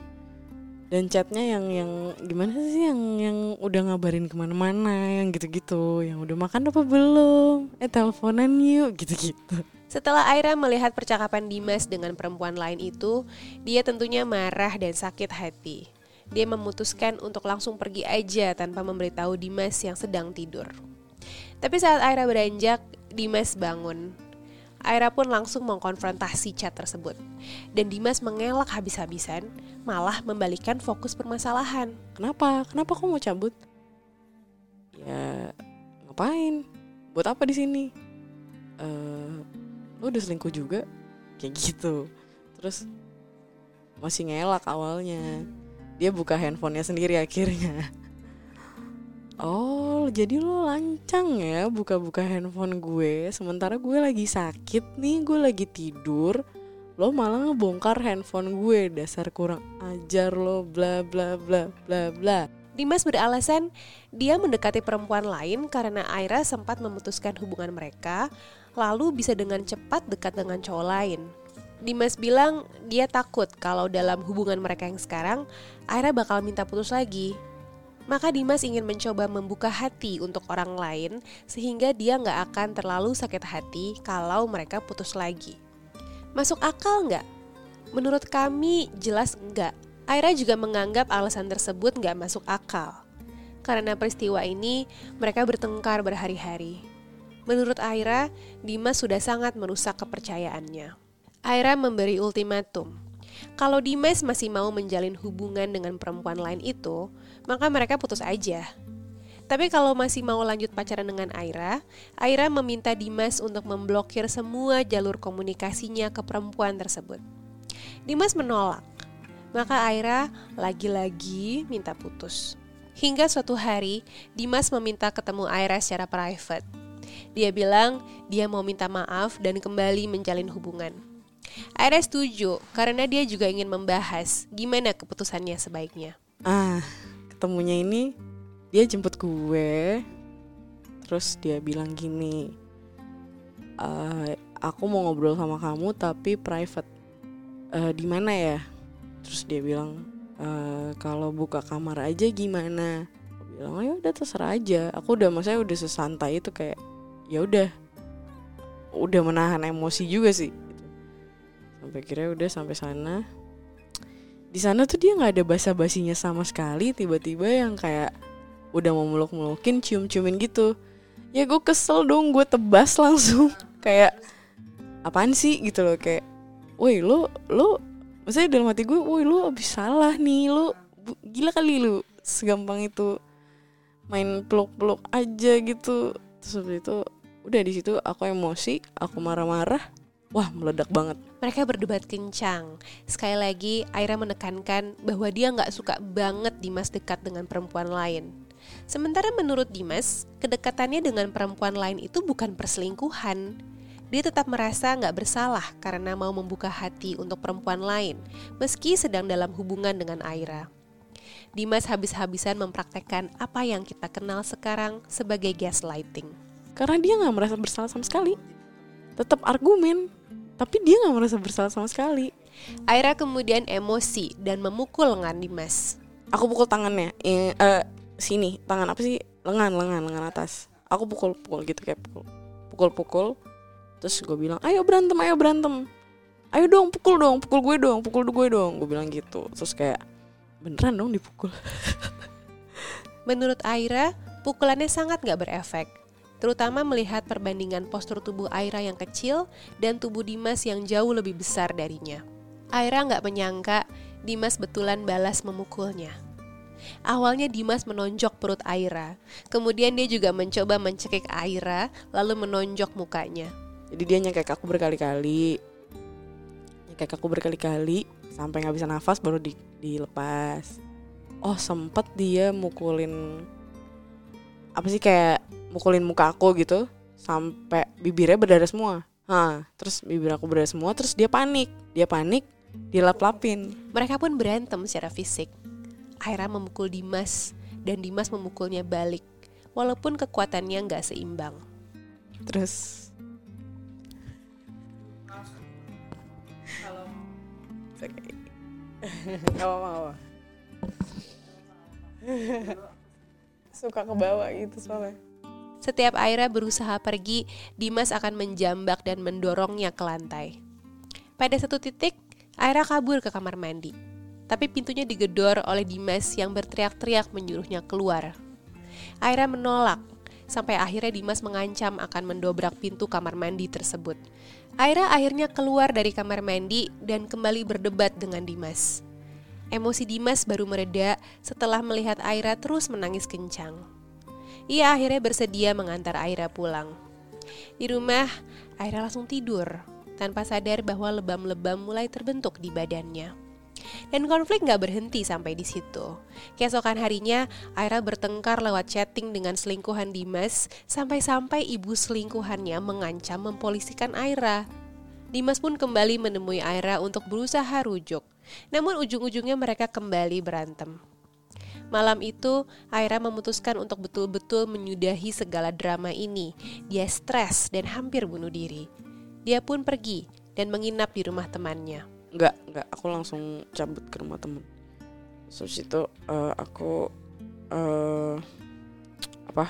dan chatnya yang yang gimana sih yang yang udah ngabarin ke mana-mana yang gitu-gitu yang udah makan apa belum eh teleponan yuk gitu-gitu Setelah Aira melihat percakapan Dimas dengan perempuan lain itu, dia tentunya marah dan sakit hati. Dia memutuskan untuk langsung pergi aja tanpa memberitahu Dimas yang sedang tidur. Tapi saat Aira beranjak, Dimas bangun. Aira pun langsung mengkonfrontasi chat tersebut. Dan Dimas mengelak habis-habisan, malah membalikkan fokus permasalahan. kenapa? Kenapa kok mau cabut? Ya ngapain? Buat apa di sini? Eh lu udah selingkuh juga? Kayak gitu. Terus masih ngelak awalnya. Dia buka handphonenya sendiri akhirnya oh jadi lo lancang ya buka-buka handphone gue sementara gue lagi sakit nih gue lagi tidur lo malah ngebongkar handphone gue dasar kurang ajar lo bla bla bla bla bla Dimas beralasan dia mendekati perempuan lain karena Aira sempat memutuskan hubungan mereka, lalu bisa dengan cepat dekat dengan cowok lain. Dimas bilang dia takut kalau dalam hubungan mereka yang sekarang, Aira bakal minta putus lagi. Maka Dimas ingin mencoba membuka hati untuk orang lain sehingga dia nggak akan terlalu sakit hati kalau mereka putus lagi. Masuk akal nggak? Menurut kami jelas enggak. Aira juga menganggap alasan tersebut nggak masuk akal. Karena peristiwa ini, mereka bertengkar berhari-hari. Menurut Aira, Dimas sudah sangat merusak kepercayaannya. Aira memberi ultimatum. Kalau Dimas masih mau menjalin hubungan dengan perempuan lain itu, maka mereka putus aja. Tapi kalau masih mau lanjut pacaran dengan Aira, Aira meminta Dimas untuk memblokir semua jalur komunikasinya ke perempuan tersebut. Dimas menolak. Maka Aira lagi-lagi minta putus. Hingga suatu hari, Dimas meminta ketemu Aira secara private. Dia bilang dia mau minta maaf dan kembali menjalin hubungan. Aira setuju karena dia juga ingin membahas gimana keputusannya sebaiknya. ah ketemunya ini dia jemput gue. Terus dia bilang gini "Eh, aku mau ngobrol sama kamu tapi private. "Eh, di mana ya? Terus dia bilang "Eh, kalau buka kamar aja gimana? Aku bilang "Oh, ya udah terserah aja. Aku udah maksudnya udah sesantai itu kayak ya udah. Udah menahan emosi juga sih. Sampai kira udah sampai sana di sana tuh dia nggak ada basa basinya sama sekali tiba-tiba yang kayak udah mau meluk melukin cium ciumin gitu. Ya gue kesel dong gue tebas langsung. Kayak apaan sih? gitu loh kayak woi lo lo maksudnya dalam hati gue woi lo abis salah nih lo gila kali lu segampang itu main peluk peluk aja gitu. Terus itu udah di situ aku emosi aku marah-marah wah meledak banget Mereka berdebat kencang. Sekali lagi, Aira menekankan bahwa dia nggak suka banget Dimas dekat dengan perempuan lain. Sementara menurut Dimas, kedekatannya dengan perempuan lain itu bukan perselingkuhan. Dia tetap merasa nggak bersalah karena mau membuka hati untuk perempuan lain, meski sedang dalam hubungan dengan Aira. Dimas habis-habisan mempraktekkan apa yang kita kenal sekarang sebagai gaslighting. karena dia nggak merasa bersalah sama sekali tetap argumen tapi dia nggak merasa bersalah sama sekali. Aira kemudian emosi dan memukul lengan Dimas. aku pukul tangannya eh, eh, sini. Tangan apa sih? Lengan lengan lengan atas. Aku pukul pukul gitu kayak pukul pukul pukul terus gue bilang ayo berantem ayo berantem. Ayo dong pukul dong pukul gue dong pukul gue dong. Gue bilang gitu. Terus kayak beneran dong dipukul? Menurut Aira, pukulannya sangat nggak berefek. Terutama melihat perbandingan postur tubuh Aira yang kecil dan tubuh Dimas yang jauh lebih besar darinya. Aira nggak menyangka Dimas betulan balas memukulnya. Awalnya Dimas menonjok perut Aira, kemudian dia juga mencoba mencekik Aira, lalu menonjok mukanya. jadi dia nyekek aku berkali-kali nyekek aku berkali-kali sampai nggak bisa nafas baru di, dilepas oh sempet dia mukulin apa sih kayak mukulin muka aku gitu sampai bibirnya berdarah semua Hah, terus bibir aku berdarah semua terus dia panik dia panik dilap-lapin Mereka pun berantem secara fisik. Aira memukul Dimas dan Dimas memukulnya balik, walaupun kekuatannya nggak seimbang. terus Gak apa-apa, gak apa. Suka ke bawah gitu soalnya. Setiap Aira berusaha pergi, Dimas akan menjambak dan mendorongnya ke lantai. Pada satu titik, Aira kabur ke kamar mandi. Tapi pintunya digedor oleh Dimas yang berteriak-teriak menyuruhnya keluar. Aira menolak, sampai akhirnya Dimas mengancam akan mendobrak pintu kamar mandi tersebut. Aira akhirnya keluar dari kamar mandi dan kembali berdebat dengan Dimas. Emosi Dimas baru mereda setelah melihat Aira terus menangis kencang. Ia akhirnya bersedia mengantar Aira pulang. Di rumah, Aira langsung tidur tanpa sadar bahwa lebam-lebam mulai terbentuk di badannya. Dan konflik nggak berhenti sampai di situ. Keesokan harinya, Aira bertengkar lewat chatting dengan selingkuhan Dimas sampai-sampai ibu selingkuhannya mengancam mempolisikan Aira. Dimas pun kembali menemui Aira untuk berusaha rujuk. Namun ujung-ujungnya mereka kembali berantem. Malam itu, Aira memutuskan untuk betul-betul menyudahi segala drama ini. Dia stres dan hampir bunuh diri. Dia pun pergi dan menginap di rumah temannya. Enggak, enggak. Aku langsung cabut ke rumah temen. Terus itu eh, aku eh apa?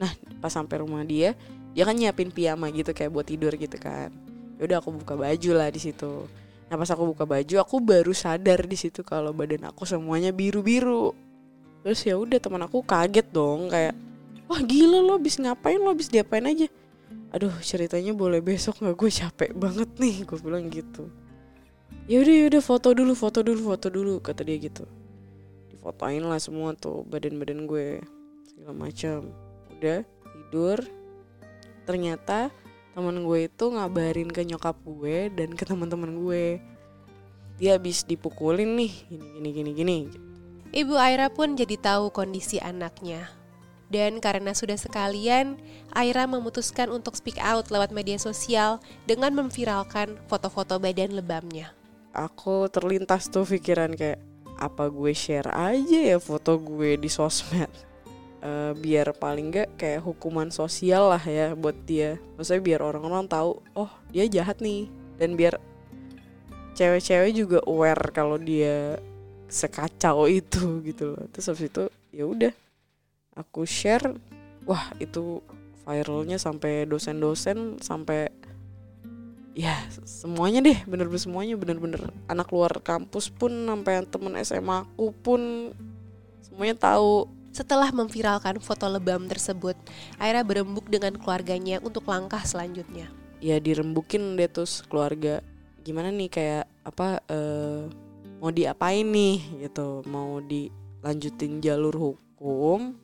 Nah, pas sampai rumah dia, dia kan nyiapin piyama gitu kayak buat tidur gitu kan. Ya udah aku buka baju lah di situ. Nah, pas aku buka baju, aku baru sadar di situ kalau badan aku semuanya biru-biru. Terus ya udah teman aku kaget dong kayak wah gila lo habis ngapain lo habis diapain aja. Aduh ceritanya boleh besok nggak? Gue capek banget nih gue bilang gitu. Yaudah yaudah foto dulu foto dulu foto dulu kata dia gitu. Difotoin lah semua tuh badan-badan gue segala macam udah tidur. Ternyata teman gue itu ngabarin ke nyokap gue dan ke teman-teman gue dia habis dipukulin nih gini gini gini gini Ibu Aira pun jadi tahu kondisi anaknya. Dan karena sudah sekalian, Aira memutuskan untuk speak out lewat media sosial dengan memviralkan foto-foto badan lebamnya. aku terlintas tuh pikiran kayak apa gue share aja ya foto gue di sosmed Eh, biar paling nggak kayak hukuman sosial lah ya buat dia. Maksudnya biar orang-orang tahu oh dia jahat nih. Dan biar cewek-cewek juga aware kalau dia sekacau itu gitu loh. Terus habis itu ya udah aku share. Wah itu viralnya sampai dosen-dosen sampai ya semuanya deh. Bener-bener semuanya bener-bener anak luar kampus pun sampai temen SMA aku pun semuanya tahu Setelah memviralkan foto lebam tersebut, Aira berembuk dengan keluarganya untuk langkah selanjutnya. ya dirembukin deh terus keluarga. Gimana nih kayak apa eh, mau diapain nih gitu. Mau dilanjutin jalur hukum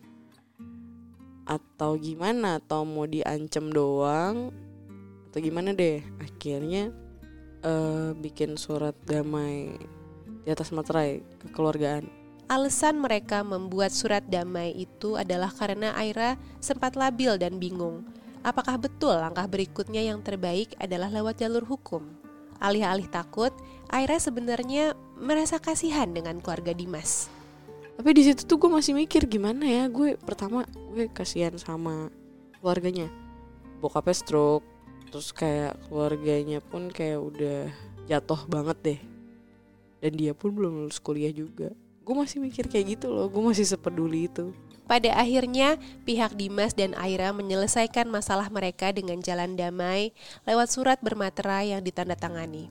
atau gimana? Atau mau diancam doang? Atau gimana deh? Akhirnya eh, bikin surat damai di atas materai kekeluargaan Alasan mereka membuat surat damai itu adalah karena Aira sempat labil dan bingung. Apakah betul langkah berikutnya yang terbaik adalah lewat jalur hukum? Alih-alih takut, Aira sebenarnya merasa kasihan dengan keluarga Dimas. tapi di situ tuh gue masih mikir gimana ya gue pertama gue kasihan sama keluarganya bokapnya stroke terus kayak keluarganya pun kayak udah jatuh banget deh dan dia pun belum lulus kuliah juga gue masih mikir kayak gitu loh gue masih sepeduli itu Pada akhirnya, pihak Dimas dan Aira menyelesaikan masalah mereka dengan jalan damai lewat surat bermaterai yang ditandatangani.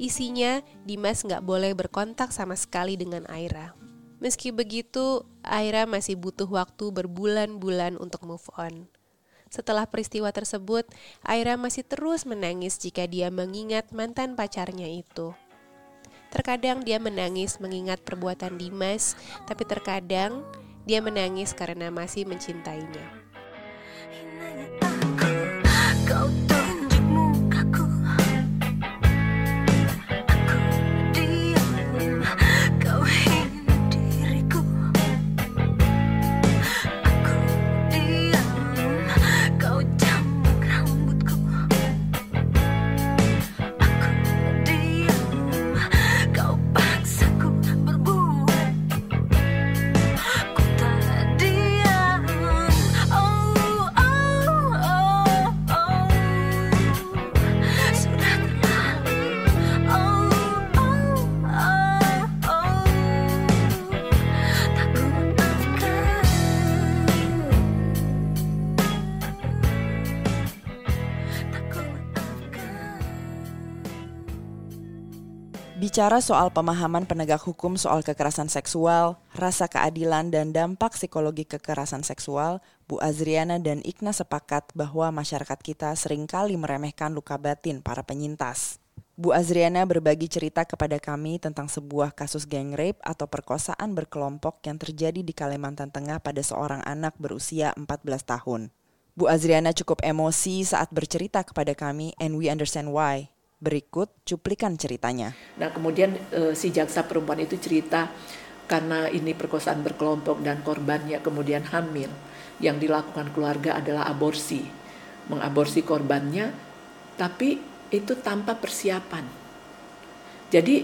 Isinya, Dimas nggak boleh berkontak sama sekali dengan Aira. Meski begitu, Aira masih butuh waktu berbulan-bulan untuk move on. Setelah peristiwa tersebut, Aira masih terus menangis jika dia mengingat mantan pacarnya itu. Terkadang dia menangis mengingat perbuatan Dimas, tapi terkadang dia menangis karena masih mencintainya. Kau Bicara soal pemahaman penegak hukum soal kekerasan seksual, rasa keadilan dan dampak psikologi kekerasan seksual, Bu Azriana dan Ikna sepakat bahwa masyarakat kita sering kali meremehkan luka batin para penyintas. Bu Azriana berbagi cerita kepada kami tentang sebuah kasus gang rape atau perkosaan berkelompok yang terjadi di Kalimantan Tengah pada seorang anak berusia 14 tahun. Bu Azriana cukup emosi saat bercerita kepada kami and we understand why. Berikut cuplikan ceritanya. Nah kemudian eh, si jaksa perempuan itu cerita karena ini perkosaan berkelompok dan korbannya kemudian hamil. Yang dilakukan keluarga adalah aborsi, mengaborsi korbannya, tapi itu tanpa persiapan. Jadi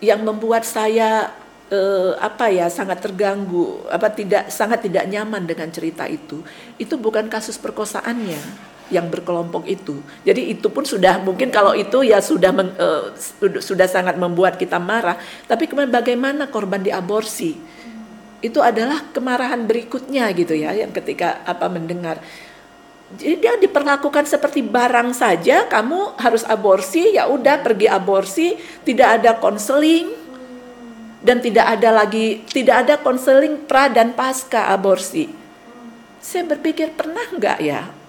yang membuat saya eh, apa ya sangat terganggu, apa tidak sangat tidak nyaman dengan cerita itu, itu bukan kasus perkosaannya yang berkelompok itu. Jadi itu pun sudah mungkin kalau itu ya sudah meng- sudah- sudah sangat membuat kita marah. Tapi kemudian bagaimana korban diaborsi? Itu adalah kemarahan berikutnya gitu ya, yang ketika apa mendengar. Jadi dia diperlakukan seperti barang saja, kamu harus aborsi, ya udah pergi aborsi, tidak ada konseling dan tidak ada lagi tidak ada konseling pra dan pasca aborsi. Saya berpikir pernah nggak ya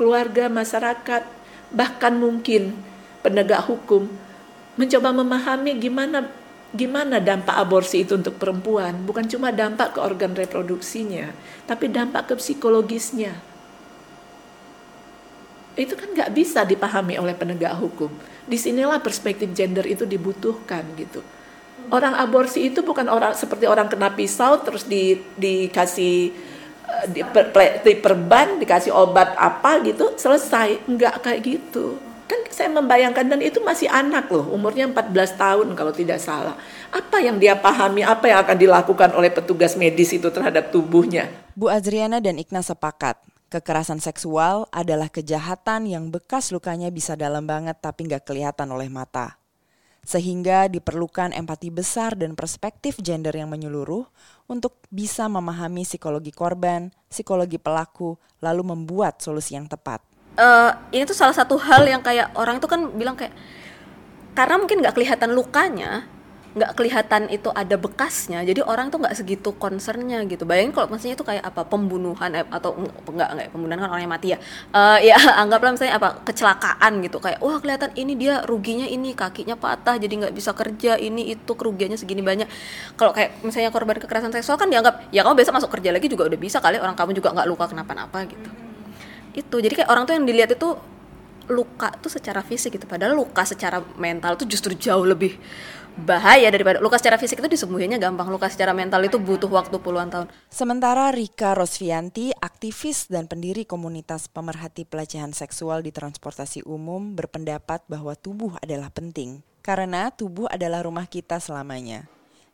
keluarga masyarakat bahkan mungkin penegak hukum mencoba memahami gimana gimana dampak aborsi itu untuk perempuan. Bukan cuma dampak ke organ reproduksinya tapi dampak ke psikologisnya. Itu kan nggak bisa dipahami oleh penegak hukum. Di sinilah perspektif gender itu dibutuhkan gitu. Orang aborsi itu bukan orang seperti orang kena pisau terus di dikasih di per, ple- diperban dikasih obat apa gitu selesai. Nggak kayak gitu. Kan saya membayangkan dan itu masih anak loh umurnya 14 tahun kalau tidak salah. Apa yang dia pahami apa yang akan dilakukan oleh petugas medis itu terhadap tubuhnya? Bu Azriana dan Ikna sepakat, kekerasan seksual adalah kejahatan yang bekas lukanya bisa dalam banget tapi nggak kelihatan oleh mata. Sehingga diperlukan empati besar dan perspektif gender yang menyeluruh untuk bisa memahami psikologi korban, psikologi pelaku, lalu membuat solusi yang tepat. eh ini tuh salah satu hal yang kayak orang itu kan bilang kayak karena mungkin nggak kelihatan lukanya nggak kelihatan itu ada bekasnya. Jadi orang tuh nggak segitu concernnya gitu. Bayangin kalau maksudnya itu kayak apa pembunuhan eh, atau enggak enggak pembunuhan kan orangnya mati ya. Eh, ya anggaplah misalnya apa kecelakaan gitu. Kayak wah kelihatan ini dia ruginya ini kakinya patah jadi nggak bisa kerja ini itu kerugiannya segini banyak. Kalau kayak misalnya korban kekerasan seksual kan dianggap ya kamu besok masuk kerja lagi juga udah bisa kali orang kamu juga nggak luka kenapa-napa gitu. Itu jadi kayak orang tuh yang dilihat itu luka tuh secara fisik gitu. Padahal luka secara mental tuh justru jauh lebih bahaya daripada luka secara fisik itu disembuhinnya gampang luka secara mental itu butuh waktu puluhan tahun Sementara Rika Rosvianti, aktivis dan pendiri komunitas pemerhati pelecehan seksual di transportasi umum berpendapat bahwa tubuh adalah penting karena tubuh adalah rumah kita selamanya.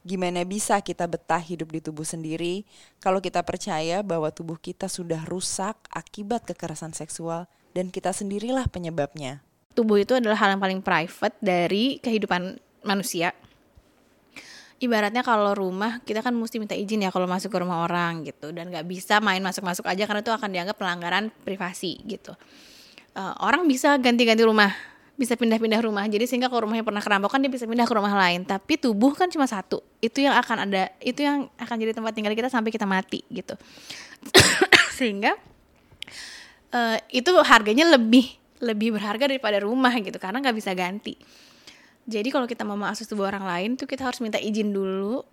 Gimana bisa kita betah hidup di tubuh sendiri kalau kita percaya bahwa tubuh kita sudah rusak akibat kekerasan seksual dan kita sendirilah penyebabnya. tubuh itu adalah hal yang paling private dari kehidupan manusia. Ibaratnya kalau rumah kita kan mesti minta izin ya kalau masuk ke rumah orang gitu dan nggak bisa main masuk-masuk aja karena itu akan dianggap pelanggaran privasi gitu. Eh, orang bisa ganti-ganti rumah, bisa pindah-pindah rumah. Jadi sehingga kalau rumahnya pernah kerampokan dia bisa pindah ke rumah lain. Tapi tubuh kan cuma satu. Itu yang akan ada, itu yang akan jadi tempat tinggal kita sampai kita mati gitu. sehingga eh, itu harganya lebih lebih berharga daripada rumah gitu karena nggak bisa ganti. Jadi kalau kita mau mengakses tubuh orang lain tuh kita harus minta izin dulu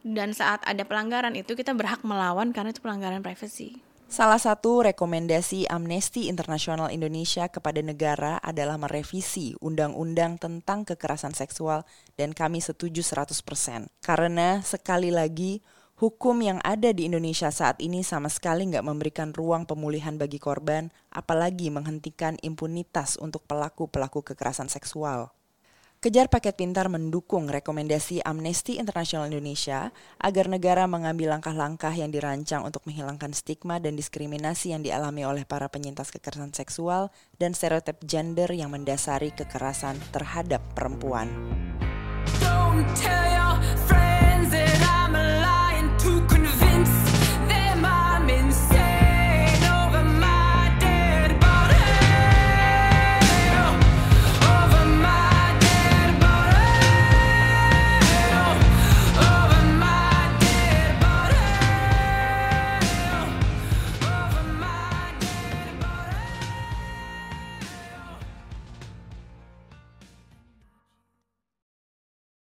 dan saat ada pelanggaran itu kita berhak melawan karena itu pelanggaran privasi. Salah satu rekomendasi Amnesty Internasional Indonesia kepada negara adalah merevisi undang-undang tentang kekerasan seksual dan kami setuju 100%. Karena sekali lagi hukum yang ada di Indonesia saat ini sama sekali nggak memberikan ruang pemulihan bagi korban, apalagi menghentikan impunitas untuk pelaku-pelaku kekerasan seksual. Kejar Paket Pintar mendukung rekomendasi Amnesty International Indonesia agar negara mengambil langkah-langkah yang dirancang untuk menghilangkan stigma dan diskriminasi yang dialami oleh para penyintas kekerasan seksual dan stereotip gender yang mendasari kekerasan terhadap perempuan. Don't tell